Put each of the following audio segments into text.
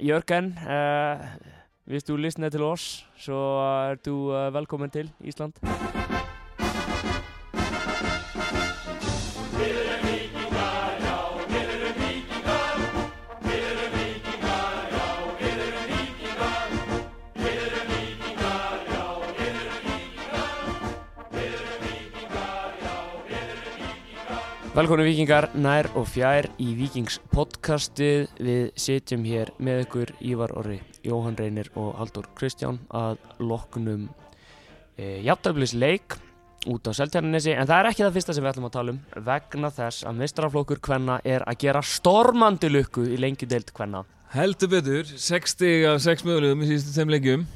Jörgen, hvis du lyssnar til oss så er du uh, velkommen til Ísland. Velkonu vikingar, nær og fjær í Vikings podcastið. Við sitjum hér með ykkur Ívar Orri, Jóhann Reynir og Haldur Kristján að loknum e, játtöflis leik út á Seltjarnanesi en það er ekki það fyrsta sem við ætlum að tala um vegna þess að mistraflokkur hvenna er að gera stormandi lukku í lengjudeild hvenna. Heldur betur, 60 af 6 mögulegum í síðustu þeim leikjum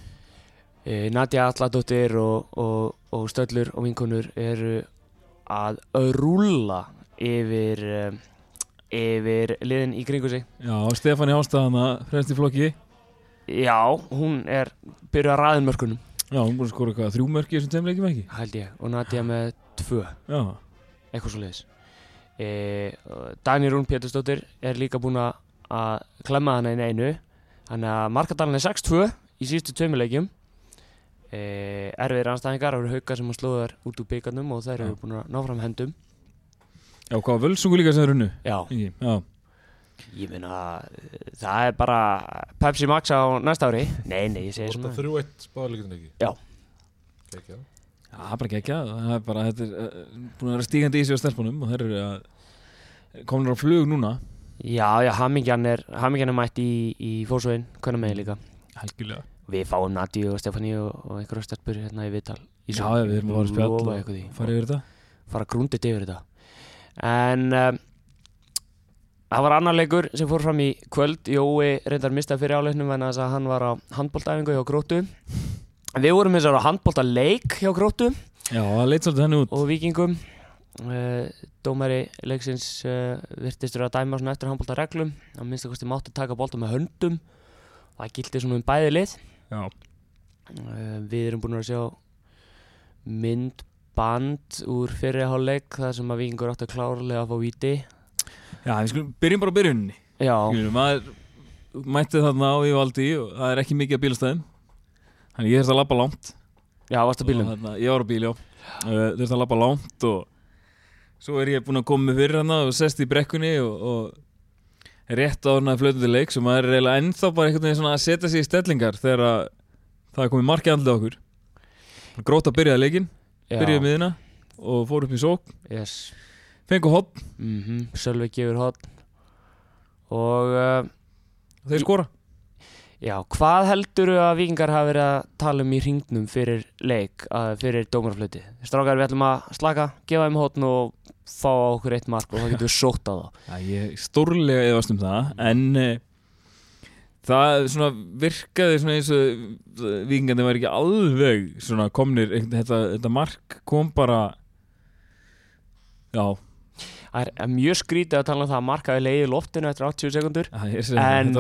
E, Nadja Alladóttir og, og, og Stöllur og vinkonur eru að rúlla yfir, eh, yfir liðin í kringu sig. Já, Stefáni Ástæðana, fremst í flokki Já, hún er byrjuð að ræða mörkunum, Já, hún búin að skora eitthvað þrjú mörk í þessum þeim leikjum ekki held ég, og Nadja með tvö, Já, eitthvað svo leiðis. E, Dani Rún Pétursdóttir er líka búin að klemma hana inn einu, þannig að markadalinn er 6-2 í síðustu tveimilegjum. E, erfiðir anstæðingar, það eru hauka sem að slóðar út úr byggarnum og þær eru búin að ná fram hendum. Já hvað var völsungu líka sem er unnu Já, já. Ég meina, það er bara Pepsi Max á næsta ári. Nei, nei, ég segi svona það þrjú eitt spáðleikin ekki? Já. Kekja. Já, það bara ekki það er bara, þetta er uh, búin að vera stígandi í sig á stelpunum og þeir eru að komin á flug núna. Já, já, hamingjan er, hamingjan er mætt í, í fórsvögin Hvernig með líka? Helgilega Við fáum Nati og Stefani og, og einhverja stelpur hérna í viðtal í Já, já, við erum að fara að spjalla og eitthvað því. fara yfir þetta. Fara grúndið yfir þetta En um, Það var annar leikur sem fór fram í kvöld. Jói reyndar mistað fyrir áleiknum en þess að hann var á handbóltæfingu hjá Gróttu. Við vorum eins og á handbóltaleik hjá Gróttu. Já, það leit svolítið henni út. Og vikingum uh, dómari leiksins uh, virtistur að dæma svona eftir handbólta reglum að minnst að kosti mátti taka bólta með höndum. Það gildi svona um bæði lið. Uh, við erum búin að sjá myndband úr fyrri hálfleik þar sem að vikingur átti að klárlega að fá víti. Já við skulum byrjum bara á byrjunni já, Skilur, maður mætti þarna á í valdi og það er ekki mikið að bílastæðum. Þannig ég þurfti að labba langt. Já, varst að bílum ég var á bíl, já. Uh, Þurfti að labba langt og Svo er ég búinn að koma með fyrir hana og sest í brekkunni og, og rétt á hana flötu til leik sem maður er eiginlega ennþá bara einhvern veginn að setja sig í stellingar þegar að það er komið markið andlið okkur. Gróta byrjaði leikinn, byrjaði miðina og fór upp í sók, yes. fengu hotn mm Sölvi gefur hot og uh, þeir skora Já, hvað heldur að vikingar hafa verið að tala um í hringnum fyrir leik, að, fyrir dómarflöti? Strákar, við ætlum að slaka, gefa þeim hótn og fá okkur eitt mark og þá getum við sótt á það. Já, ég stórlega efast um það en uh, það svona virkaði svona eins og vikingandi var ekki alveg svona komnir, þetta, þetta mark kom bara já, Það er mjög skrítið að tala um það að markaði leiði loftinu eftir 80 sekundur en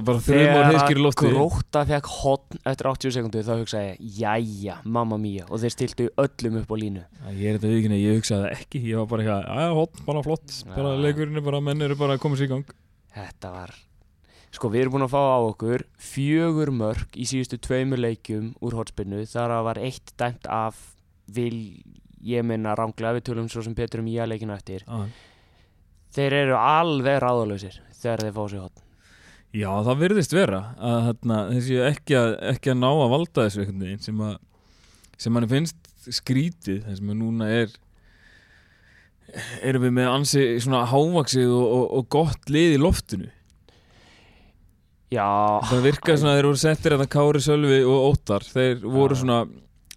lofti. Gróta fekk hótn eftir 80 sekundur þá hugsaði ég, jæja, mamma mía og þeir stiltu öllum upp á línu. Já, ég er þetta vikinni, ég hugsaði ekki ég var bara eitthvað, aðja, hotn, bara flott bara leikurinn er bara, menn eru bara að koma sér í gang. Þetta var Sko við erum búin að fá á okkur fjögur mörg í síðustu tveimur leikjum úr hotspinnu þar að var eitt dæmt af vil ég minna ránglega við tölum svo sem Petur um í að leikina eftir. Já. þeir eru alveg ráðalausir þegar þeir fá sér hotn Já, það virðist vera að þarna, þessi ekki að, ekki að ná að valda þessu einhvern veginn sem að sem manni finnst skrítið þess að núna er erum við með ansi svona hávaksið og, og, og gott lið í loftinu Já, það virkaði svona að þeir voru settir að Kári Sölvi og Óttar. Þeir voru svona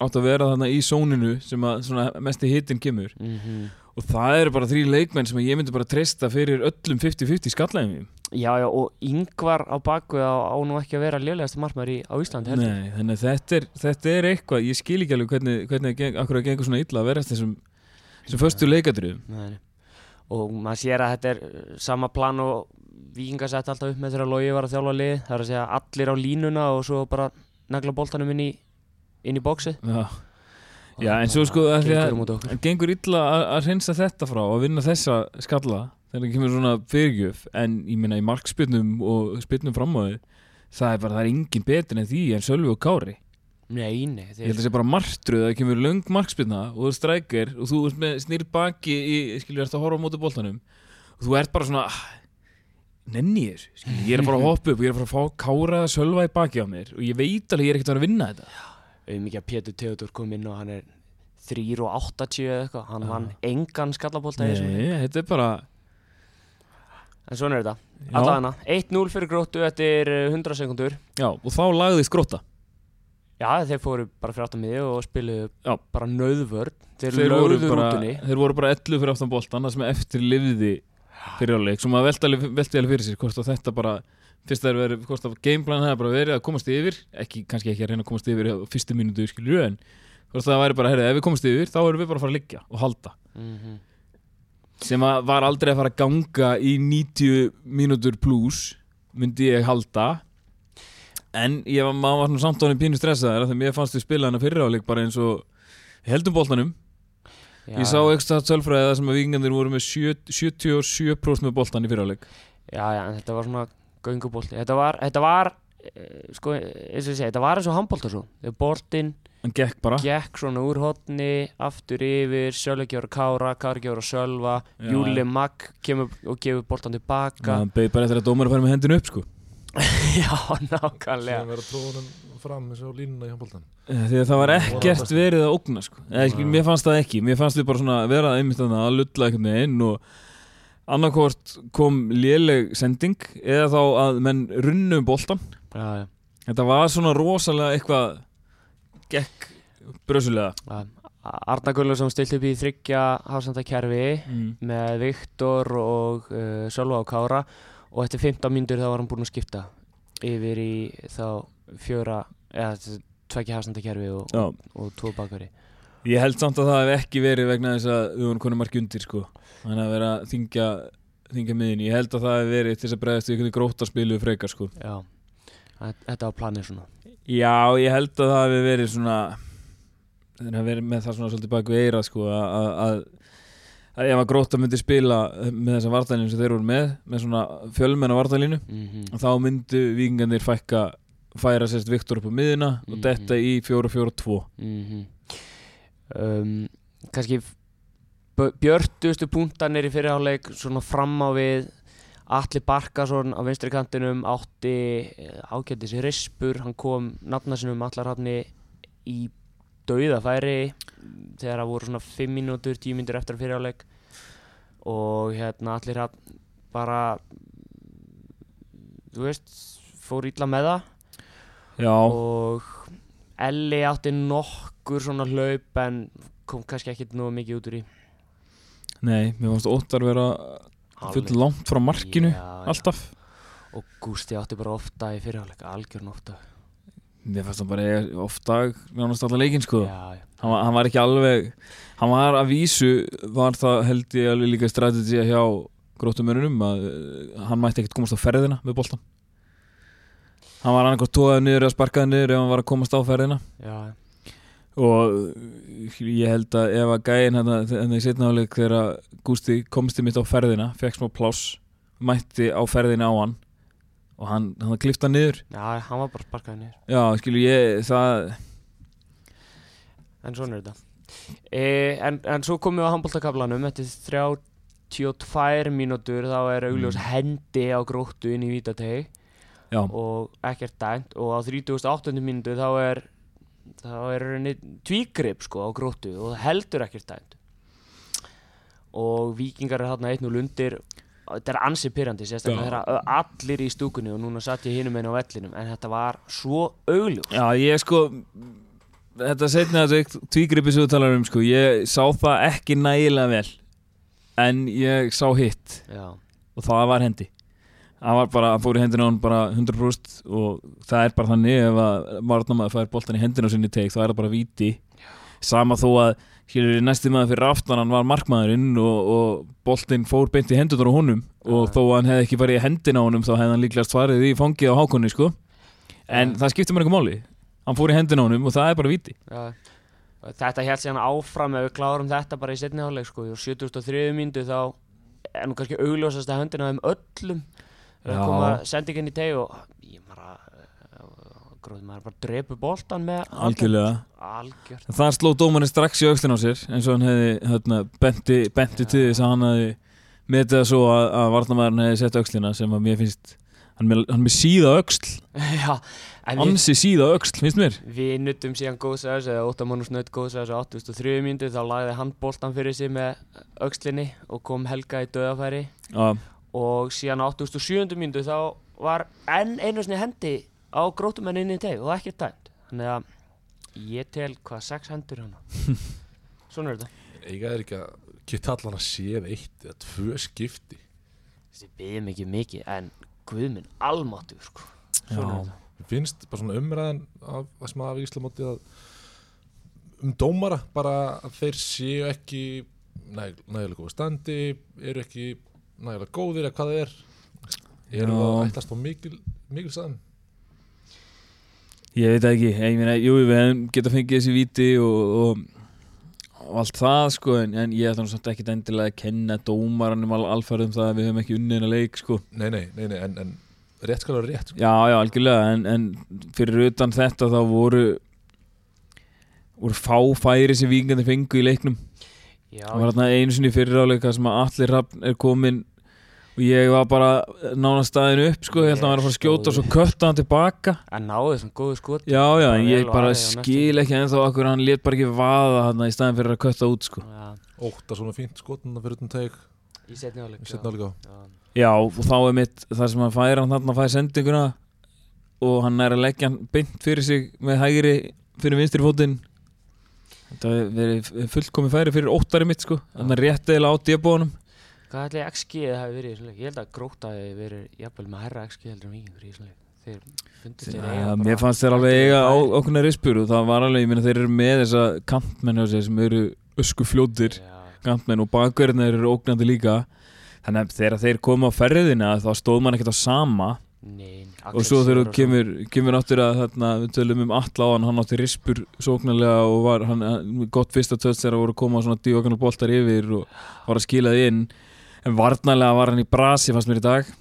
átt að vera þarna í sóninu sem að mest í hitin kemur. Mm og það eru bara þrý leikmenn sem ég myndi bara treysta fyrir öllum 50-50 skallæðum já, já og yngvar á baku á, á nú ekki að vera lélegast margmæri á Íslandi heldur. Nei, þannig að þetta er, þetta er eitthvað, ég skil ekki alveg hvernig, hvernig geng, akkur að gengur svona illa að vera þessum, þessum föstu leikadröðum. Nei. og maður sér að þetta er uh, sama plan og vikingar sett alltaf upp með þegar Logi var að þjálfa lið það er að segja allir á línuna og svo bara nagla boltanum inn í inn í bóksi Já. Já, en svo sko að því gengur það gengur illa að, hreinsa þetta frá og vinna þessa skalla þegar það kemur svona fyrirgjöf. En ég meina í markspyrnum og spyrnum fram á þið það er bara, það er engin betur en því en Sölvi og Kári. Nei, nei, ég held að það sé bara martruð að það kemur löng markspilna og þú strækir og þú snýr baki í, skilur, ert að horfa á móti boltanum og þú ert bara svona ah, nenni ég þessu, ég er að fara að hoppa upp og ég er að fara að fá Kára að Sölva í baki á mér og ég veit alveg ég er ekkert að vera að vinna þetta. Um ekki að Pétur Teodor kom inn og hann er 3 og 80 eða eitthvað. Hann vann engan þessu Nei, þetta er bara en svona er þetta, já, allavega 1-0 fyrir gróttu eftir eh, 100 sekundur já, og þá lagðist gróta já, þeir fóru bara fyrir aftan miði og spiluðu bara nöðvörn þeir, þeir voru, bara, þeir voru bara 11 fyrir aftan boltan það sem eftir lifði fyrir áleik sem að velta alveg fyrir sér hvort að þetta bara fyrst það er verið, hvort að gameplan hefði bara verið að komast yfir ekki, kannski ekki að reyna að komast yfir á fyrstu mínútu skilju en hvort það væri bara, herrið, ef við komast yfir þá erum við bara að fara að liggja og halda. Mm sem að var aldrei að fara að ganga í 90 mínútur pluss myndi ég halda. En ég var, maður var svona samt ánum pínu stressaður þegar mér fannst við spila hana fyrir áleik bara eins og heldum boltanum já, Ég sá ekstra tölfræði það sem að vikingandir voru með sjö- 77% með boltan í fyrirháleik já, já, en þetta var svona göngubólti þetta var, þetta var eh, sko, eins og ég segi, þetta var eins og handbólta svo. Þegar boltinn en gekk bara. gekk svona úr hotni aftur yfir, Sölvi gjör Kára Sölva, Já. Júli Magg kemur og gefur boltan tilbaka. Það beði bara eftir að dómar að fara með hendinu upp sko. Já, nákvæmlega. Sem verið að tróða honum fram eins og línuna í handbóltan Eh, að það var ekkert verið að ógna sko. Eða, Mér fannst það ekki, mér fannst við bara svona vera einmitt að lulla einhvern veginn og annarkvort kom léleg sending eða þá að menn runnu um boltan já, já, Þetta var svona rosalega eitthvað gekk brösulega. Arna Gullarsson stilt upp í þryggja hafsandakerfi mm. með Viktor og uh, Sölva og Kára og eftir 15 mínútur þá var hann búinn að skipta yfir í þá fjöra eða tvekja hafsandakerfi og, Já, og tvo bakveri Ég held samt að það hef ekki verið vegna þess að við vorum konum marki undir sko. Þannig að vera að þingja, þingja miðin Ég held að það hef verið til þess að bregðast við einhvern gróta spilu frekar sko. Já, þetta var planið svona. Já, ég held að það hef verið svona Þannig að verið með það svona svolítið bak við eira sko að, að, að, að ef að gróta myndi spila með þessa vartalínu sem þeir voru með með svona fjölmenna vartalínu mm þá myndu vikingarnir fækka færa sérst Viktor upp á miðina og Mhm. detta í 4-4-2 mm um, kannski b- björtustu punktanir í fyrirháleik svona fram á við Atli Barkason á vinstri kantinum átti eh, ágætis rispur, hann kom nafna sinum allarhafni í dauðafæri þegar það voru svona 5 mínútur, 10 mínútur eftir fyrirháleik og hérna allir hann bara þú veist, fór illa með það Já, og Elli átti nokkur svona hlaup en kom kannski ekkert nú mikið út úr í nei, mér fannst Óttar vera full langt frá markinu Já, já. alltaf. Og Gústi átti bara ofta í fyrirháleika algjörn ofta Mér fannst það bara ofta nánast alla leikinn sko. Já, já. hann var, hann var ekki alveg hann var að vísu var það held ég alveg líka strategið hjá grótumörunum að uh, hann mætti ekkert komast á ferðina með boltan hann var annarkoð tóðað niður eða sparkaði niður ef hann var að komast á ferðina. Já, og ég held að ef að gæin hérna hérna í setna áleik þegar Gústi komst í mitt á ferðina fekk smá pláss mætti á ferðina á hann og hann, hann klifta niður. Já, hann var bara sparkaði niður. Já, skilu ég, það en svona er þetta. E, en, en svo komum við á handbóltakaflanum eftir 32 mínútur þá er augljós Mm. hendi á gróttu inn í vítategi já, og ekkert dæmt. Og á 38. mínútu þá er þá er tvígrip sko á gróttu og heldur ekkert dæmt. Og vikingar er þarna 1-0 undir þetta er ansi pyrrandi sérstaklega þegar allir í stúkunni og núna satt ég hinum einn á vellinum en þetta var svo augljós Já, ég sko Þetta setna þetta tvígripi sem þú talar um sko, ég sá það ekki nægilega vel en ég sá hitt. Já, og það var hendi það var bara, hann fór í hendina á hann bara 100% og það er bara þannig ef að varnamaður fær boltan í hendina á sinni teik þá er það bara víti. Sama þó að hér næsti maður fyrir aftan hann var markmaðurinn og, og boltin fór beint í hendunar á honum og þó að hann hefði ekki farið í hendina á honum þá hefði hann líklega svarið í fangið á hákonni sko. En það skiptir mér eitthvað máli. Hann fór í hendina á honum og það er bara víti. Já. þetta hélt síðan áfram ef við klárum þetta bara í setni hálfleik sko. Og 73 mínútu þá er nú kannski augljósast að höndina um öllum. Já. það koma sendingin í teg og ég bara gróðum maður bara drepu boltan með algjörlega. Þar sló dómarinn strax í aukslinn á sér eins og hann hefði hérna, benti, benti til þess að hann hefði metið það svo að, að varnamæðurinn hefði sett aukslina sem að mér finnst hann með, hann með síða auksl ansi síða auksl, finnst mér. Við nuttum síðan góðsæðis eða óttamannus nutt góðsæðis á 83 mínútu þá lagði hann boltan fyrir sig með aukslinni og kom Helga í döðafæri Já, og síðan á 87 mínútu þá var enn einu sinni hendi á grótumenn inn í teg og ekki dæmt. Þannig að ég tel hvað sex hendur hana svona er þetta. Eiga er ekki að geta allan að séð eitt eða tvö skipti? Þessi byggjum ekki mikið en guðminn almáttur sko. svona er þetta. Mér finnst bara svona umræðan af, að sem að Íslamóti að um dómara bara að þeir séu ekki næg, nægilega góða standi eru ekki nægilega góðir eða hvað það er eru það ætlast á mikil, mikil saðan Ég veit ekki, ég meina, jú, við hefum getað fengið þessi víti og, og, og allt það, sko, en, en ég ætla nú samt ekkit endilega að kenna dómaranum al, alfarið um það að við hefum ekki unnið hennar leik, sko. Nei, nei, nei, nei en, en rétt skal vera rétt sko. Já, já, algjörlega, en, en fyrir utan þetta þá voru, voru fá færi sem vikingandi fengu í leiknum. Já, Það var þarna einu sinni fyrir áleika sem að allir rafn er komin og ég var bara nánast staðinu upp, sko, ég held að hann var að fara að skjóta og svo kötta hann tilbaka. en náðu þessum góðu skot Já, já, en ég bara skil ekki ennþá okkur hann let bara ekki vaða hann í staðin fyrir að kötta út sko. já, Ótta svona fínt skotna fyrir utan teg í setni áleika já. Og þá er mitt þar sem hann fær hann þarna fær sendinguna og hann er að leggja hann beint fyrir sig með hægri fyrir vinstri fótinn Þetta verið fullkomi færi fyrir óttari mitt sko. Þannig að rétt eða á débónum hvað ætli XG það hafi verið í þessum leik? Ég held að gróta hafi verið jafnvel með herra XG heldur en vikingur í þessum leik. Þeir fundu sér eiga bara- Mér fannst þeir alveg eiga á okkurna rispur og það var alveg, ég meina þeir eru með þessa kantmenn hjá sér sem eru ösku fljótir Já, kantmenn og bakverðinir eru ógnandi líka. Þannig að þegar þeir koma á ferðina þá stóð mann ekkert á sama nein, og svo þegar þú kemur, kemur áttur að þarna, við tölum um alla á hann hann átti rispur sóknarlega og var hann, hann, gott fyrsta töts þegar voru að koma svona díokanal boltar yfir og var að skila þið inn. En varnarlega var hann í brasi fannst mér í dag.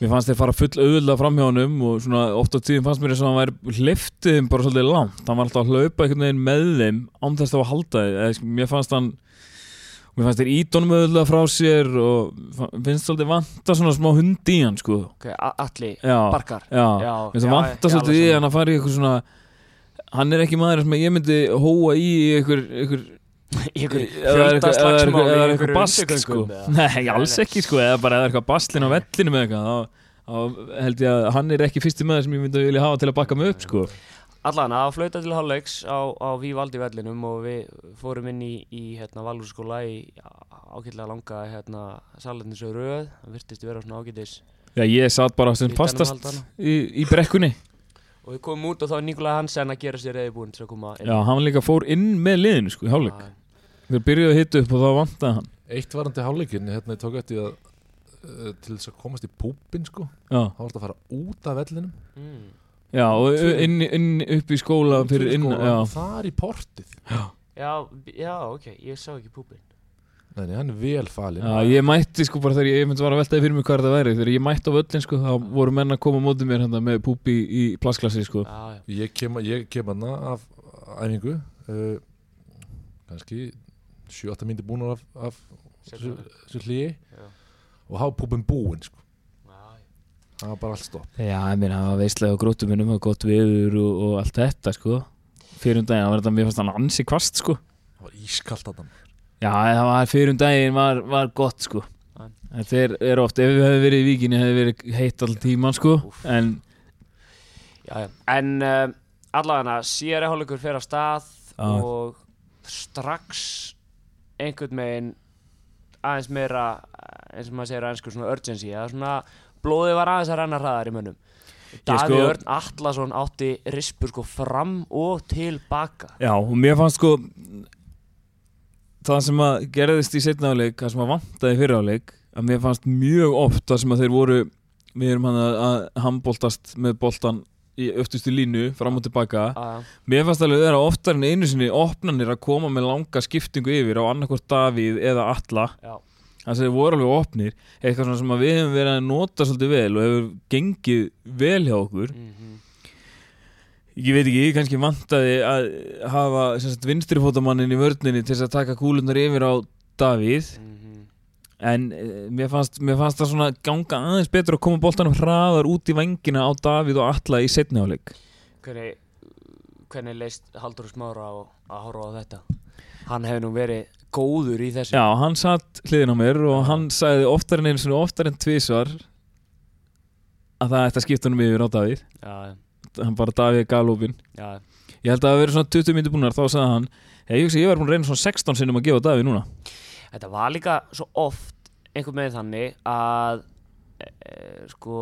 Mér fannst þeir fara full auðvitað fram hjá honum og svona oft á tíðum fannst mér eins og hann væri hliftið þeim bara svolítið langt. Hann var alltaf að hlaupa einhvern veginn með þeim án þess að halda þið Eða, mér fannst hann mér fannst þeir ídónum auðvitað frá sér og finnst svolítið vanta svona smá hund í hann sko. A- allir, barkar. já, Já, Mér finnst það vanta svolítið í hann að fara í eitthvað svona hann er ekki maður sem ég myndi hóa í eitthvað- eitthvað- er í eitthvað ykkur basl sko. Nei, alls ekki sko. Eða bara er eitthvað baslin á vellinu með eitthvað þá held ég að hann er ekki fyrsti maður sem ég myndi að vilja hafa til að bakka mig upp sko Allan að flauta til hálfleiks á, á Vívaldi vellinum og við fórum inn í, í hérna, Valúrskóla í ágætlega langa hérna, salerninsau röð, það virtist vera svona ágætis Já, ég satt bara sem fastast í, í brekkunni. Og við komum út og þá er Nikolaj Hansen að gera sér reyðbúinn til að koma inn. Já, hann líka fór inn með liðinu sko í hálfleik. Já, Þeir byrjuðu að hitta upp og þá vantaði hann. Eitt varandi hálfleikin, hérna ég tók eftir að uh, til þess að komast í púpin sko Já, þá var þetta að fara út af vellinum. Mm. Já og inn, inn upp í skóla fyrir inn skóla, Já, og þar í portið. Já, já, ok, ég sá ekki púpin Nei, hann er vel falinn. Já, ég mætti sko bara þegar ég, ég myndi var að veltaði fyrir mig hvað það væri. Þegar ég mætti á völlin sko þá voru menn að koma á móti mér hérna, með púpi í plassklassi sko. Já, já, Ég kem, ég kem hana af æfingu uh, kannski 7-8 mínúti búin af, þessu hlýi já, og hafa púpin búinn sko. Það var bara allt stopp Já, ég meina það var veistlega á grótum minnum og gott viður og, og allt þetta sko fyrir um daginn, það var þetta mér fannst hann ansi kvast sko það var ískalt að hann Já, það var fyrir um daginn var, var gott sko. Þetta er, er oft, ef við hefði verið í víkinni hefði verið heitt all tíman sko Úff. en já, já. En uh, allavega síðari hálfleikur fer af stað Já. og strax einhvern veginn aðeins meira eins og maður segir á ennsku svona urgency eða svona blóðið var aðeins að renna hraðar í mönnum. Daví sko- Örn Atlason átti rispur sko fram og tilbaka Já, og mér fannst sko það sem að gerðist í setna áleik, það sem að vantaði fyrir áleik að mér fannst mjög oft það sem að þeir voru við erum hann að, að handboltast með boltan í öftustu línu fram og tilbaka að, mér fannst alveg vera oftar en einu sinni opnanir að koma með langa skiptingu yfir á annarkvort Davíð eða Alla já, það sem þeir voru alveg opnir eitthvað svona sem að við hefum verið að nota svolítið vel og hefur gengið vel hjá okkur Mhm. ég veit ekki, kannski vantaði að hafa vinstrifótamannin í vörninni til þess að taka kúlunar yfir á Davíð Mhm. en eh, mér fannst, mér fannst það svona ganga aðeins betur að koma boltanum hraðar út í vengina á Davíð og Alla í setni áleik Hvernig, hvernig leist Haldur Smára á að horfa á þetta? Hann hefur nú verið góður í þessu. Já, hann satt hliðin á mér og hann sagði oftar en einu sinni, oftar en tvisvar að það ætti að skipta honum yfir á Davíð. Já, hann bara Davíð galopin já, ég held að það hafi verið svona 20 minnir búnar þá sagði hann hey, ég, hugsa, ég var búin að reyna svona 16 sinnum að gefa Davíð núna. Þetta var líka svo oft einhvern veginn þannig að e, sko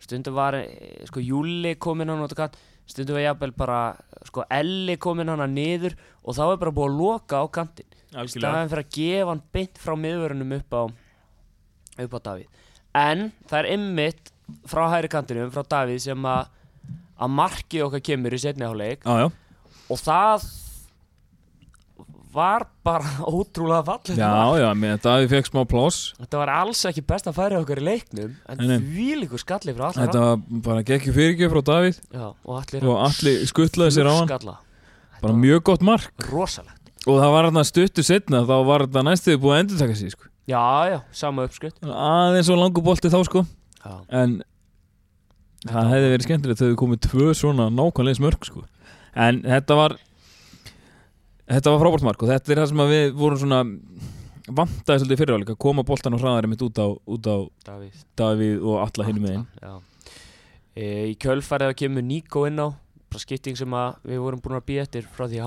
stundum var e, sko Júli kominn hann á kant stundum var jafnvel bara sko Elli kominn hann niður og þá er bara búið að loka á kantinn. Staðan fyrir að gefa hann beint frá miðvörunum upp á upp á Davíð. En það er ymmit frá hægri kantinum frá Davíð sem að að markið okkar kemur í setni áleik Já, já, og það var bara ótrúlega fallið já, já, með Davíð fekk smá pláss. Þetta var alls ekki best að færa okkur í leiknum en Nei, nei. því líku skalli frá allar Þetta var bara gekk fyrirgjöf frá Davíð. Já, og allir og allir skuttlaði sér á hann. Skalla. Bara mjög gott mark. rosalegt. Og það var hérna stuttu setna þá var þetta næstuði búið að endur taka sig sko. Já, já, sama uppskritt aðeins og langur bolti þá sko. Já, en það hefði verið skemmtilegt þegar við komið tvö svona nákvæmlega smörk sko. en þetta var þetta var frábært mark og þetta er það sem við vorum svona vantaði svolítið fyriráleika að koma boltan og hraðari mitt út á, út á Davíð. Davíð og alla hinum megin. Já. E, Í kjölfarið að kemur Níko inn á bara skipting sem að við vorum búin að býja eftir frá því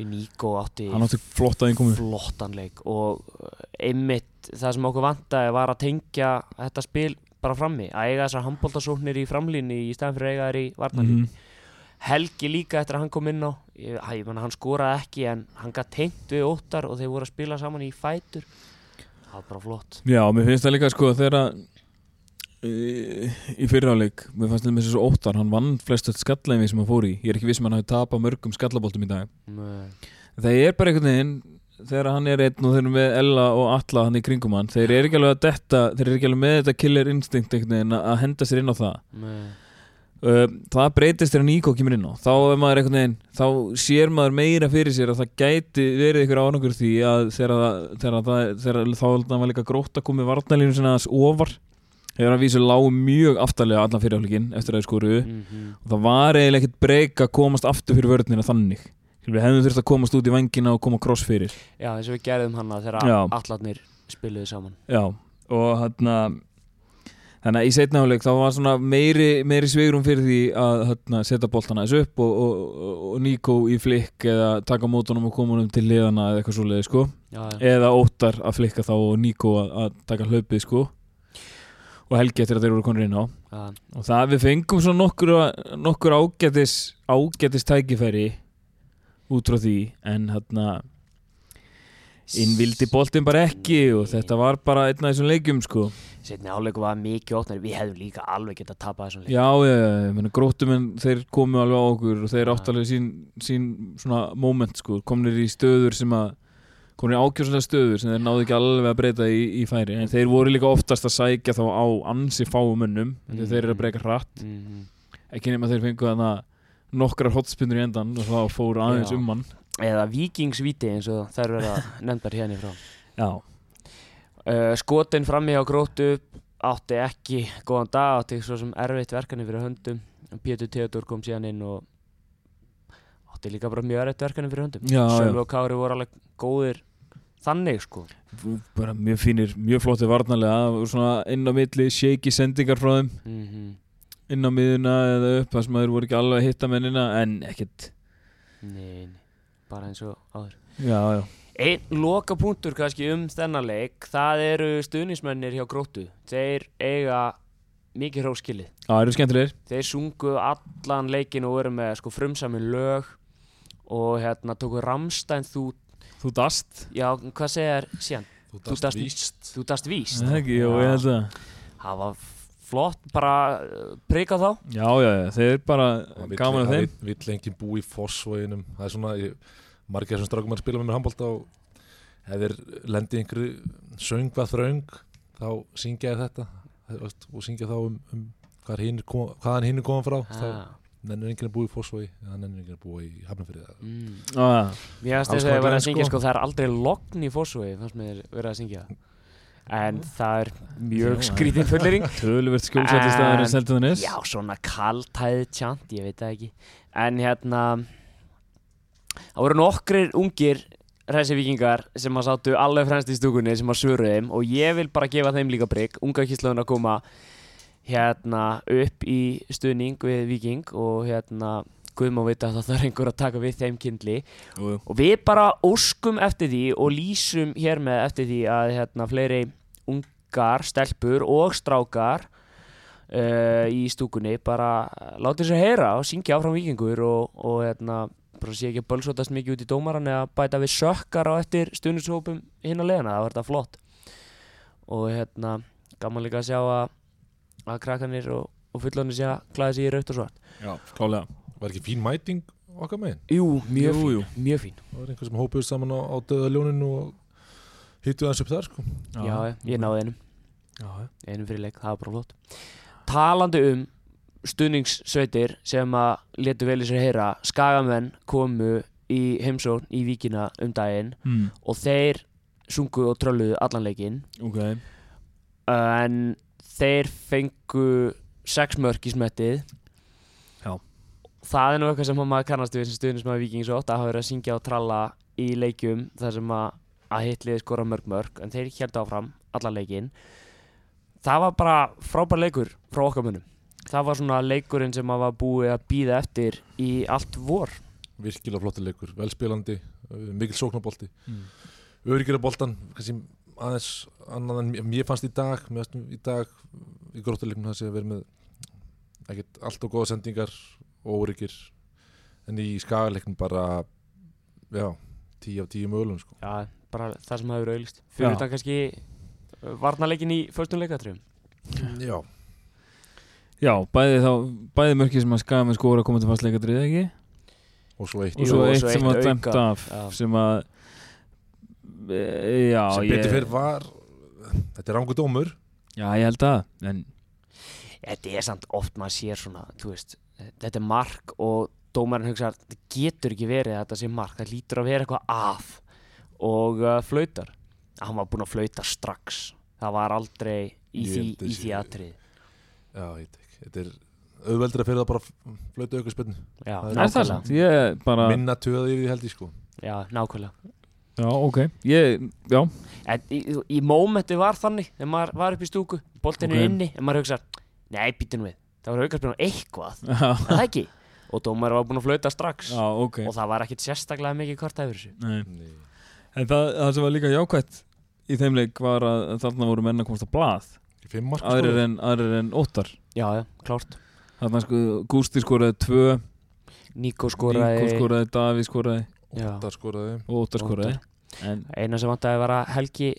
Í Níko átti hann átti flott innkomu. flottan leik og uh, einmitt það sem okkur vantaði var að tengja þetta spil bara frammi að eiga þessar handbóltasóknir í framlínni í staðan fyrir að eiga þær í varnalínu Mhm. Helgi líka eftir að hann kom inn á ég, menna hann skoraði ekki en hann gætt tengt við óttar og þeir voru að spila saman í fætur. Það var bara flott. Já, mér finnst það líka sko þegar að í, í fyriráleik mér fannst það með þessu óttar, hann vann flest öll skallæmi sem hann fór í, ég er ekki viss um að hann hafi tapað mörgum skallaboltum í dag. Nei. það er bara einhvern veginn þegar hann er einn og þeir eru með Ella og Alla hann í kringum hann, þeir eru ekki alveg að detta þeir eru ekki alveg með þetta killer instinct að henda sér inn á það. Nei. Það breytist þegar Níko kemur inn á. Þá er maður einhvern veginn, þá sér maður meira fyrir sér að það gæti verið einhver árangur því að þegar, það- þegar, það- þegar þá held að var líka grótt að koma varnalínu sinna aðeins ofar. Þegar hann vísur lágu mjög aftarlega allan fyrirháleikin eftir að þau skoruðu. Mhm. og það var eiginlega ekkert breyk að komast aftur fyrir vörnina þannig. Við hefðum þurft að komast út í vangina og koma cross fyrir. Já, eins og við gerðum hann þegar Já. allarnir spiluðu saman. Já, og hann þannig að í setna áleik þá var svona meiri, meiri svegrum fyrir því að hérna, setja boltana þessu upp og, og, og, Níko í flikk eða taka mótunum og koma honum til liðana eða eitthvað svoleiði sko Já, já. eða óttar að flikka þá og Níko að, að taka hlaupið sko og Helgi eftir að þeir voru konur inn á Já. og það við fengum svona nokkur, nokkur ágætis ágætis tækifæri út frá því en hérna innvildi boltin bara ekki og þetta var bara einn af þessum leikjum sko Setni áleiku var mikið óttnar Við hefðum líka alveg getað að tapa þessum leik já, ég meina gróttum en þeir komu alveg á okkur og þeir Já. áttu alveg sín, sín svona moment sko, komnir í stöður sem að komnir í ákjóslega stöður sem þeir náðu ekki alveg að breyta í, í færi en þeir voru líka oftast að sækja þá á ansi fáumönnum mm. þeir eru að breyka hratt Mhm. ekki nema þeir fengu þarna nokkrar hotspinnur í endan og þá fóru aðeins Já. um hann Eða vikingsvíti eins og þær verða nefndar hérna frá. Já, uh, Skotin frammi á grótu átti ekki góðan dag átti svo sem erfitt verkefni fyrir höndum. Pétur Theodor kom síðan inn og átti líka bara mjög erfitt verkefni fyrir höndum. Já, já. Sölvi og Kári voru alveg góðir þannig sko. Bara mjög fínir, mjög flotti varnarlega og svona inn á milli shaky sendingar frá þeim. Mm inn á miðuna eða upp þar sem þeir voru ekki alveg að hitta mennina en ekkert Nei, nei, bara eins og áður. Já, já, Einn loka punktur kannski um þennan leik það eru stuðnismennir hjá grótu þeir eiga mikið hróskilið. Það eru skemmtilegir. Þeir sungu allan leikin og voru með sko frumsamin lög og hérna tóku Ramstein þú, þú dast, já hvað segir síðan, Þú dast víst. Þú dast víst. Það ekki, jú, ég held að það var flott bara uh, prika þá. Já, já, já, þeir bara Það vill- gaman af það þeim. vill- vill enginn bú í Fossvoginum. Það er svona, ég, margir þessum strákum að spila með mér handbólta og ef þeir lendi einhverju söngvað þröng þá syngja ég þetta. Veist, og syngja þá um, um hvar hinir kom, hvaðan hinn er komað frá þá ah, nennir enginn að búa í Fossvogi eða nennir að búa í Hafnarfyrði mm. ah, finnst Alls þess að ég var að syngja sko. sko, það er aldrei logn í fórsvögi fannst mér verið að syngja en það er mjög Já, skrítið fullering Töluvert skjólsætti staður en Seltjarnanes Já, svona kaltæðið tjant, ég veit það ekki. En hérna Það voru nokkrir ungir Ræsi vikingar sem að sátu alveg fremst í stúkunni sem að svöru þeim og ég vil bara gefa þeim líka brygg unga kýslaðun að koma hérna upp í stuðning við viking og hérna Guðum að vita að það er einhver að taka við þeim kindli. Jú. og við bara óskum eftir því og lýsum hér með eftir því að hérna, fleiri ungar, stelpur og strákar uh, í stúkunni bara láti sér heyra og syngja áfram vikingur og, og hérna, bara sé ekki að bölsótast mikið út í dómaran eða bæta við sökkar á eftir stundinshópum hinn að leiðina, það var þetta flott. Og hérna gaman líka að sjá að, að krakkanir og, og fullonir sé að klæða sig í raut og svart. Já, klálega. Var ekki fín mæting okkar megin? Jú, mjög Jú, fín, jú. mjög fín. Það var einhver sem hópuðist saman á, á döða ljóninu og hittuð hans upp þar sko. Já, ég náði einum. Já, einum fyrir leik, það var bara flott. Talandi um stuðningssveitir sem að letu vel í sér heyra skagamenn komu í heimsókn í víkina um daginn mm. og þeir sungu og trölluðu allan leikinn. Ok. En þeir fengu sex mörk í smettið. Já. það er nú eitthvað sem maður kannast við sem stuðningsmaður vikings ótt að hafa verið að syngja og tralla í leikjum þar sem að, að hitliði skora mörg mörg en þeir held áfram allan leikinn. Það var bara frábær leikur frá okkar munum það var svona leikurinn sem að var búið að býða eftir í allt vor. Virkilega flotti leikur, velspilandi uh, mikil sóknabolti mm. öryggir að boltan, kannski aðeins annað en mér- fannst í dag mér fannst í dag í gróttuleiknum það sé að vera með ekkert allt og góða sendingar og óryggir en í skagaleiknum bara já, tíu af tíu mögulegum sko. já, bara það sem hafi verið auðlist fyrir þetta kannski varnaleikin í förstum leikatriðum. Já, Já, bæði þá Bæði mörki sem að skaga með skóra komið til fast leikadrið ekki? Og svo eitt. Og svo og eitt svo sem eitt var dæmt af Já. Sem að e, Já, sem betur fyrir var þetta er rángu dómur. Já, ég held að En þetta er samt oft maður sér svona þú veist, þetta er mark og dómarinn hugsa þetta getur ekki verið að þetta sé mark, það lítur að vera eitthvað að og uh, flautar. Hann var búinn að flauta strax. Það var aldrei í því, í því atrið já, ég veit ekki, þetta er auðveldur að fyrir það bara flötu auka spilnu já, Það það nákvæmlega. sant? Ég bara minna töði því held ég sko. Já, nákvæmlega. Já, ok. Ég, já. En í, í mómenti var þannig þegar maður var upp í stúku, boltinn Ok. er inni en maður hugsa, nei, býtum við það var aukarspilna eitthvað, er það ekki? Og dómarinn var búinn að flauta strax. Já ok. Og það var ekkit sérstaklega mikið kvart yfir þessu. Nei. En það, það sem var líka jákvætt í þeim leik var að þarna voru menn að komast á blað. Aðrir en, aðrir en óttar. Já, já, klárt. Þarna sko Gústi skoraði tvö. Níko skoraði Níko skoraði, Daví skoraði. Já. Óttar skoraði. Óttar. Skoraði En eina sem vantaði var að Helgi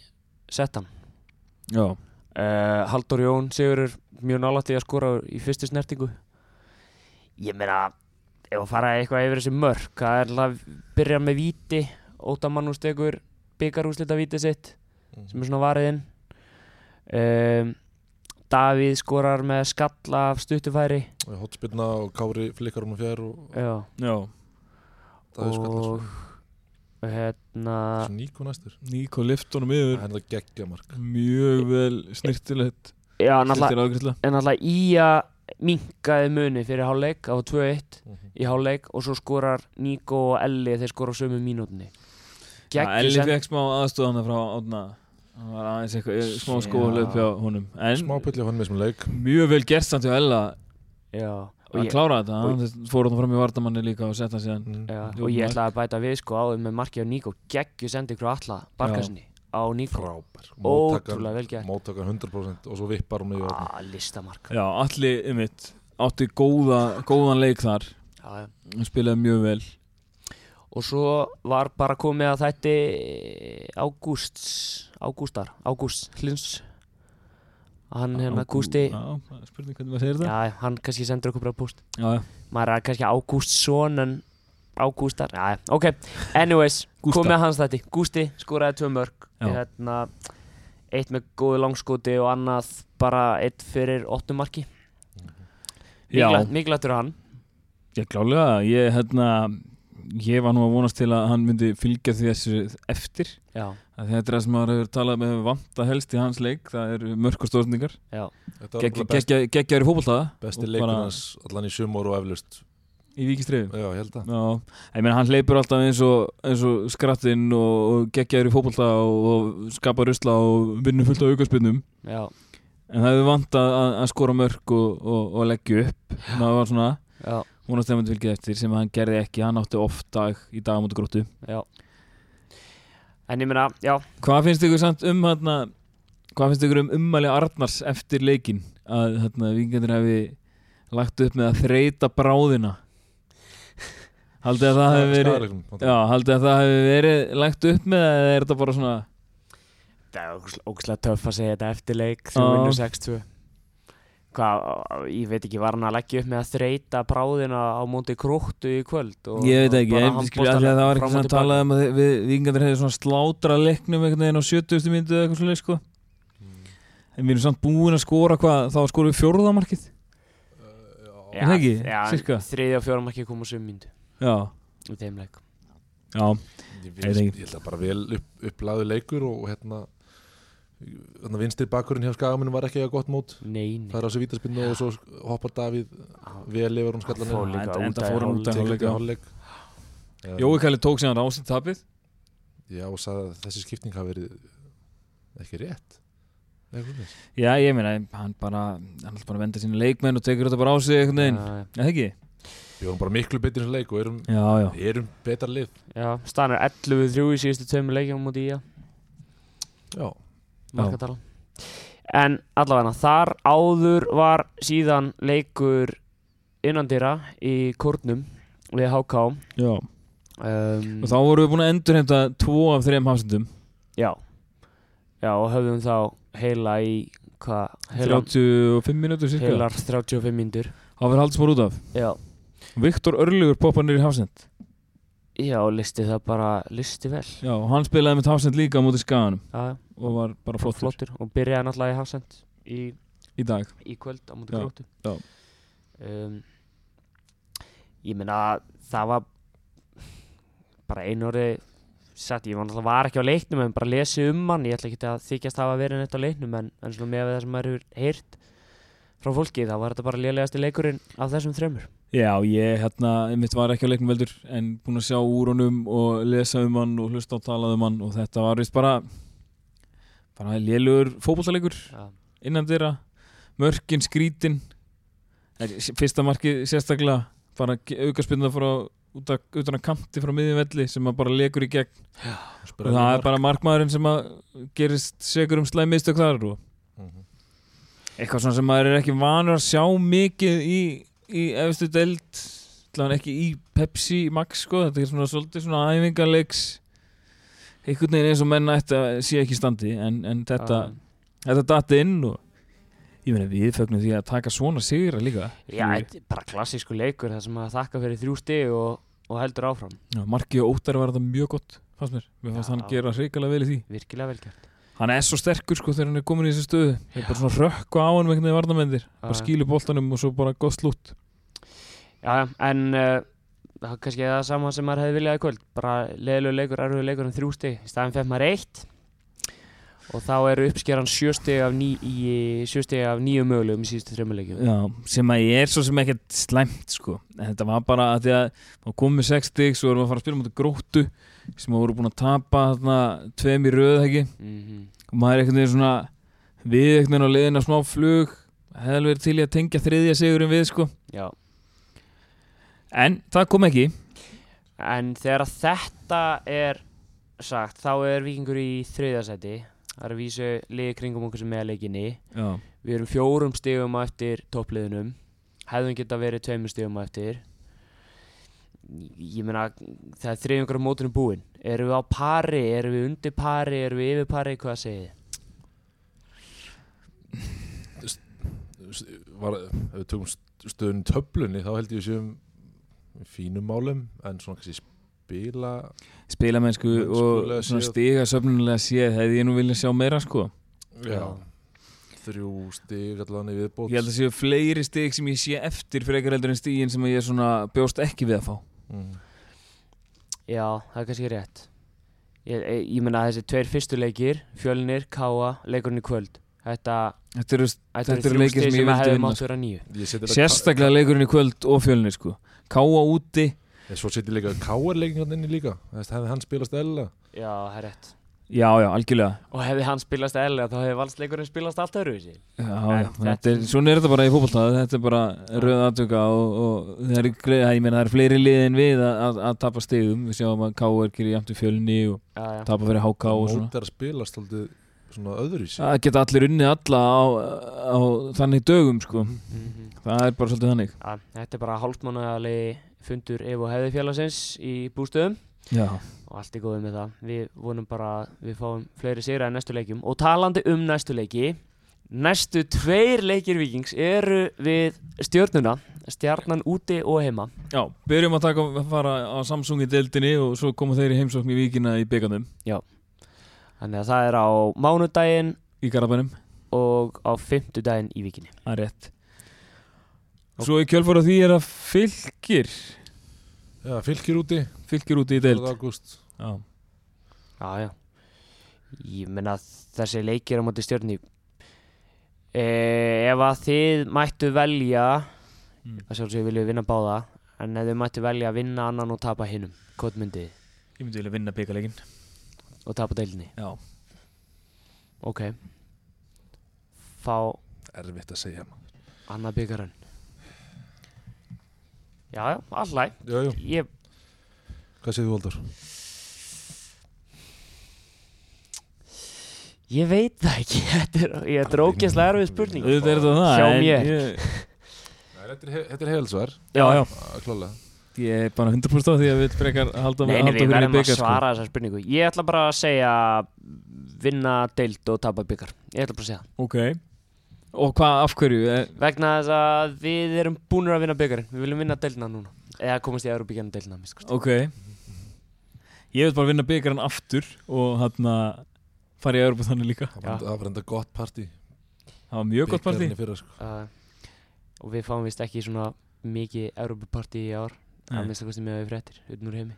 setta hann já, uh, Haldur Jón Sigurur mjög nálægt í að skora í fyrstu snertingu. Ég meina ef að fara eitthvað yfir þessi mörk það er að byrja með víti Óta Mannús tekur byggarúslita víti sitt sem er svona variðinn um, Davíð skorar með skalla af stuttufæri. Hotspilna og Kári flikkar á fjær og já, já. Er skallar og hérna Níko næstur. Níko lift honum yfir. Það er það geggja mark. Mjög vel snirtilegt já, en alltaf í að minkaði muni fyrir hálfleik á 2-1 í hálfleik og svo skorar Níko og Elli þeir skora á sömu mínútinni ja, Elli send- fekk smá aðstofana frá Átna það var aðeins eitthvað smá Já. skóðlöp hjá honum. En Smá pulli á hann með sem leik. mjög vel gert samt hjá Ella. Já, og að klára þetta hann fór hann fram í vardamanni líka og setta síðan. Mm. og ég ætlaði að bæta við sko áður með markið á Níko geggju sendi ykkur alla barkasinni á Frábær. Ótrúlega vel gert. Móttakan 100% og svo vippar hún yfir ah, listamark. Já, allir ymitt átti góða, góðan leik þar. Já, já. hann spilaði mjög vel. Og svo var bara komið að þætti Ágústs Ágústar, Ágúst Hlins hann hérna Gústi. Spurning hvernig maður segir það. Já, hann kannski sendur okkur bara post. Já, já. maður er kannski Ágústsson en á Gústar Já, ok, anyways, Gústa. kom með hans þetta Gústi skoraði tvö mörg hérna, Eitt með góðu langskoti og annað bara eitt fyrir óttumarki Já. Miklættur hann. Já, klálega, ég, hérna, ég var nú að vonast til að hann myndi fylgja því þessu eftir. Já, að Þetta er það sem maður hefur talað með vanta helst í hans leik, það eru best, Geggjaður í fótboltaða besti hans allan í sumor og eflust í vikistreifum Já, ég held að Já, ég meina hann hleypur alltaf eins og, eins og skrattinn og, og geggjaður í fótbolta og, og skapar rusla og vinnur fullt af aukarspinnum já, en það hefur vant að, að, skora mörg og, og, og leggja upp. Það var svona já, vonast þeim að fylgja eftir sem hann gerði ekki, hann átti oft dag í dag á móti gróttu. Já. En ég meina, já, Hvað finnst ykkur samt um hérna, hvað finnst ykkur um ummæli Arnars eftir leikin að hérna, vikingandir hefði lagt upp með að þreita bráðina Haldið að það hefði verið Skaðaleiknum, Já, haldið að það hefði verið lagt upp með eða er þetta bara svona það er ógeðslega töff að segja þetta eftir leik Já. þú vinnur 6-2 Hvað, ég veit ekki, var hann að leggja upp með að þreita bráðina á móti króttu í kvöld og, Ég veit ekki, það var ekki svona talað um að við vikingandir hefði svona slátra leiknum einhvern veginn á 70. myndu eða eitthvað svolítið sko. En við erum samt búin að skora hvað, þá skorum við fjórðamarkið Já, það ekki? Já, þriðja og fjórum ekki koma sum myndu. Já, í þeim leik. Já, Ég, held að bara vel upp, upplæðu leikur og hérna hérna vinstri bakkurinn hjá skagaminu var ekki að gott mót. Nei, nei. Það er á sig vítaspinnu og svo hoppar Davíð vel yfir hún skallan enda af fór hann út af hálfleik. Jói Kalli tók síðan rásitt tapið. Já og sagði að þessi skipting hafi verið ekki rétt. Já, ég meina, hann bara, hann er bara að venda sína leikmenn og tekur þetta bara á sig Já, Já, það ekki? við vorum bara miklu betur í þessu leik og erum, Já, já. erum betar lið. Já, staðan er 11-3 í síðustu tveimur leikjum mútið í já, markatala En allavega þar áður var síðan leikur innandýra í kórnum við HK Já. Um, Og þá vorum við búin að endurheimta tvo af þrejum hafsendum. Já. Já og höfðum þá heila í hvað, heila, 35 mínútur cirka. heilar 35 myndur Það var haldið smór út af. Já. Viktor Örlugur poppa nýri hafsend Já, listi það bara, listi vel. Já, hann spilaði með hafsend líka á móti skaganum. Já, og var bara flottur, flottur. Og byrjaði náttúrulega í Hafsend í, í dag. í kvöld á Já, grótu já. um, Ég meina það var bara einu orði satt, ég var náttúrulega var ekki á leiknum en bara lesið um hann, ég ætla ekki að þykjast hafa verið neitt á leiknum en, en svona með það sem maður hefur heyrt frá fólki þá var þetta bara lélegasti leikurinn af þessum þremur. Já, ég hérna, mitt var ekki á leiknum veldur en búin að sjá úr honum og lesa um hann og hlusta á talað um hann og þetta var vist bara bara lélugur fótbollalegur Já, innan þeirra mörkin skrítin fyrsta marki sérstaklega bara aukarspilna frá út af, utan að kanti frá miðjum velli sem að bara legur í gegn. Og það er bara markmaðurinn sem gerist segur um slæm mistök þar og Mhm. eitthvað svona sem maður er ekki vanur að sjá mikið í, í efstu allavega ekki í Pepsi Max sko, þetta er svona svolítið svona æfingarleiks einhvern veginn eins og menn ætti að sé ekki standi en, en þetta, þetta dati inn og ég meina við fögnum því að taka svona sigra líka Já, bara klassísku leikur það sem að þakka fyrir þrjú stig og, og heldur áfram. Já, Marki og Óttar var þetta mjög gott fannst mér, mér fannst hann gera hrikalega vel í því. Virkilega velgjart hann er svo sterkur sko þegar hann er komin í þessu stöðu. Það er bara svona rökku á hann með einhvern veginn varnamendir bara skílu boltanum og svo bara gott slútt Já, en uh, það er kannski það sama sem maður hefði viljað í kvöld. Bara leðilegu leikur, erfiðu leikur en þrjú stig í staðin fekk maður eitt og þá eru uppskeran sjö stig af, ní, af nýju mögulegum í síðustu þrejum leikjum. Já, sem að ég er svo sem ekkert slæmt sko. En þetta var bara að því að þá komum við 6 stig svo erum við að fara að spila mútið gróttu sem að voru búin að tapa þarna tveim í röð ekki? Mm og maður er veginn svona við veginn á leiðina smá flug hefði verið til í að tengja þriðja sigurinn við sko. Já, en það kom ekki. En þegar þetta er sagt, þá er vikingur í þriðasæti það er að vísu liði kringum okkur sem er leikinni Já, við erum fjórum stigum á eftir toppliðunum. Hefðum geta verið tveimur stigum á eftir. Ég meina það er þriðjungur á mótunum búinn erum við á pari, erum við undir pari erum við yfir pari, hvað segið þið? var, ef við tökum stöðun í töflunni þá held ég í fínum málum en svona kannski spila spilamennsku og stiga söfnulega séð hefði ég nú vilja sjá meira sko. Já, þrjú stig allan í viðbót. Ég held að séu fleiri stig sem ég sé eftir frekar heldur en stigin sem ég svona bjóst ekki við að fá. Mm. Já, það er kannski rétt. Ég, ég, ég meina þessi tveir fyrstu leikir Fjölnir, Káa, leikurinn í kvöld. Þetta, þetta eru þrjú leikir stig sem ég sem vildi vinna, þetta sérstaklega leikurinn í kvöld og fjölnir sko. Káa úti Ka- Svo setjum líka Káar leikingarn inni líka. Þess, hefði hann spilast eðla Já, það er rétt. Já já algjörlega. Og hefði hann spilast eðlega þá hefði valsleikurinn spilast allt öðruvísi. Já, En já, þetta- er, svona er þetta bara í fótballtað þetta er bara röð aðtöka og, og það er, greið- ég meina það er fleiri liðin við að, að, að tapa stigum. Við sjáum að Káa er gerir jæmt í fjölni og Já, já, tapa fyrir HK og svona. Mót er að spilast aldrei svona öðru í sig það geta allir unnið alla á, á þannig dögum sko. Mhm. það er bara svolítið þannig. Já, Þetta er bara hálfmánaðalegi fundur ef og hefði félagsins í bústöðum. Já. Og allt er góðið með það. Við vonum bara að við fáum fleiri sigra í næstu leikjum. Og talandi um næstu leiki næstu tveir leikir vikings eru við stjörnuna stjarnan úti og heima. Já, byrjum að taka að fara á Samsung í deildinni og svo koma þeir í heimsókn í vikina í byggarnum þannig að það er á mánudaginn í Garabænum, og á fimmtudaginn í vikinni það er rétt Svo í kjölfara því er að fylgir Já, fylgir úti. Fylgir úti í deild. 4. ágúst. Já, já já. Ég menna þessi leikir á móti stjörni e, ef að þið mættu velja Mm. að sjálfsög viljum við vinna báða en ef þið mættu velja að vinna annan og tapa hinnum hvað myndið þið? ég myndi vilja vinna byggarleikin og tapa deilni Já, ok. Fá Erfitt að segja maður. annað byggarinn já allæg Já, já, ég, hvað segir þú Valdur? ég veit það ekki. Þetta er, ég er drókjastlega erfið spurning. Auðvitað er þetta það en mér. Nei, þetta er, he- þetta er heilsvar. Já, já, Klálega ég er bara 100% á því að við frekar halda, Nei, nei, halda við okkur í verðum að byggar sko. svara þessar spurningu. Ég ætla bara að segja vinna deild og tapa byggar Ég ætla bara að segja Ok, og hvað, af hverju? Eh, Vegna þess að við erum búinir að vinna byggarinn Við viljum vinna deildina núna. Eða komast í Európa-byggarinn deildina minnst kosti. Ok. Ég vil bara vinna byggarinn aftur og hann að fara í Európa þannig líka. Það var- það var enda gott partí. Það var mjög gott partí. Bikarinn í fyrra, sko. uh, Og við fáum vist ekki svona mikið Európa-partí í ár. Nei. Það minnst að kosti með við fréttir Utan úr heimi.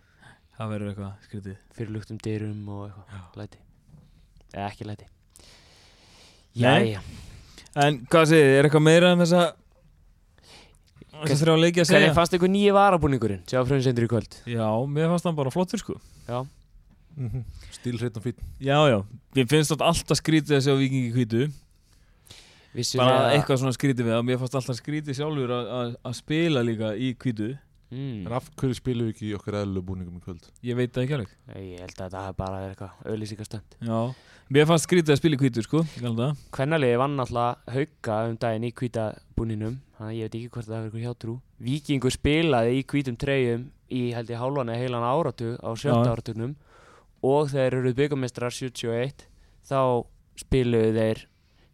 Það verður eitthvað skrítið. Fyrir luktum dyrum og eitthvað. Læti. Eða En hvað segir þið, er eitthvað meira um þessa Þessa þrjá leiki að segja? Hvernig fannst ykkur nýji varabúningurinn? Sjá fröðinsendur í kvöld. Já, mér fannst hann bara flottur sko. Já. Mhm. Stílhreitt og fín Já, já, ég finnst alltaf skrítið að sjá vikingi hvítu. Vissu Bara að- eitthvað svona skrítið við það. Mér fannst alltaf skrítið sjálfur að- að að spila líka í hvítu. Mm. En af hverju spilum við ekki í okkar eðlu búningum í kvöld? Ég veit það ekki alveg. Ég held að það er bara eitthvað auðlýsingastönd Já, mér fannst skrítið að spila í hvítu sko Kvennaliði vann alltaf hauka um daginn í hvítabúninum Þannig að ég veit ekki hvort það er eitthvað hjátrú. Víkingur spilaði í hvítum treyjum í held ég hálfan eða heilan áratug á sjötta Já. áratugnum. Og þegar eru byggamestrar 71 þá spiluðu þeir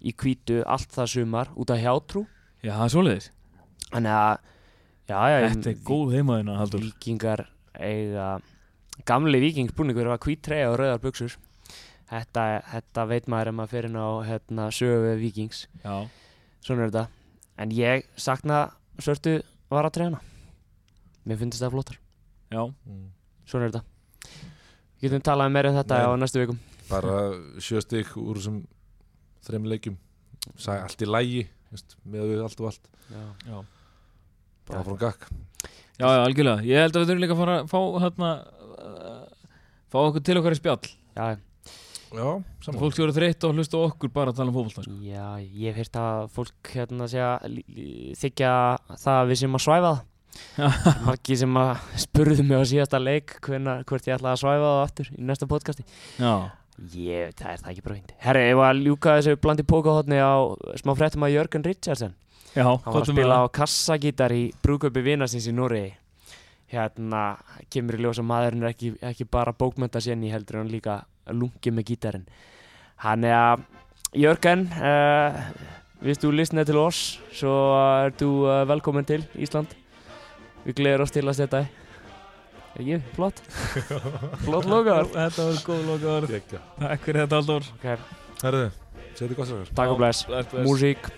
í hvítu allt það sumar út af hjátrú. Já, það er svoleiðis. Þannig að já, já, Þetta er góð heimaðina, Haldur Víkingar eiga gamli vikingsbúningur var hvít treyja og rauðar buksur þetta, þetta veit maður ef maður fer inn á hérna, sögu vikings Já, svona er þetta. En ég sakna svörtu varatreyjana mér finnst það flottar. Já, Mm. svona er þetta. Við getum talað meira um þetta Nei. á næstu vikum. Bara sjö stygg úr þessum þreim leikjum. Sæ allt í lægi með við allt og allt. Já. já. Bara frá gakk Já, já, algjörlega. Ég held að við þurfum líka að fara að fá hérna uh, fá okkur til okkar í spjall. Já, Já, Fólk sem eru þreytt og hlusta á okkur bara að tala um fótbolta. Sko. já, ég hef heyrt að fólk hérna segja þykja það að við sem að svæfa það. Margi sem að spurðu mig á síðasta leik hvenar, hvort ég ætla að svæfa það aftur í næsta podcasti. Já, ég, það er það ekki bara hindi herri, ég var að ljúka þessu blandi pókahotni á smá fréttum að Jörgen Richardson já, hann var að með spila á kassagítar í brúköpi vinasins í Noregi. Hérna kemur í ljós að maðurinn er ekki, ekki bara bókmönta séni heldur en hann líka lungi með gítarinn. Hann er að Jörgen uh, hvis du lyssnar til oss så er du uh, velkommen til Ísland. Við gleður oss til að setja ekki, flott. Flott lokaður Þetta var góð lokaður. Takk fyrir þetta Halldór. Okay. Herðu, gott sér takk og bless, Bless, bless. músík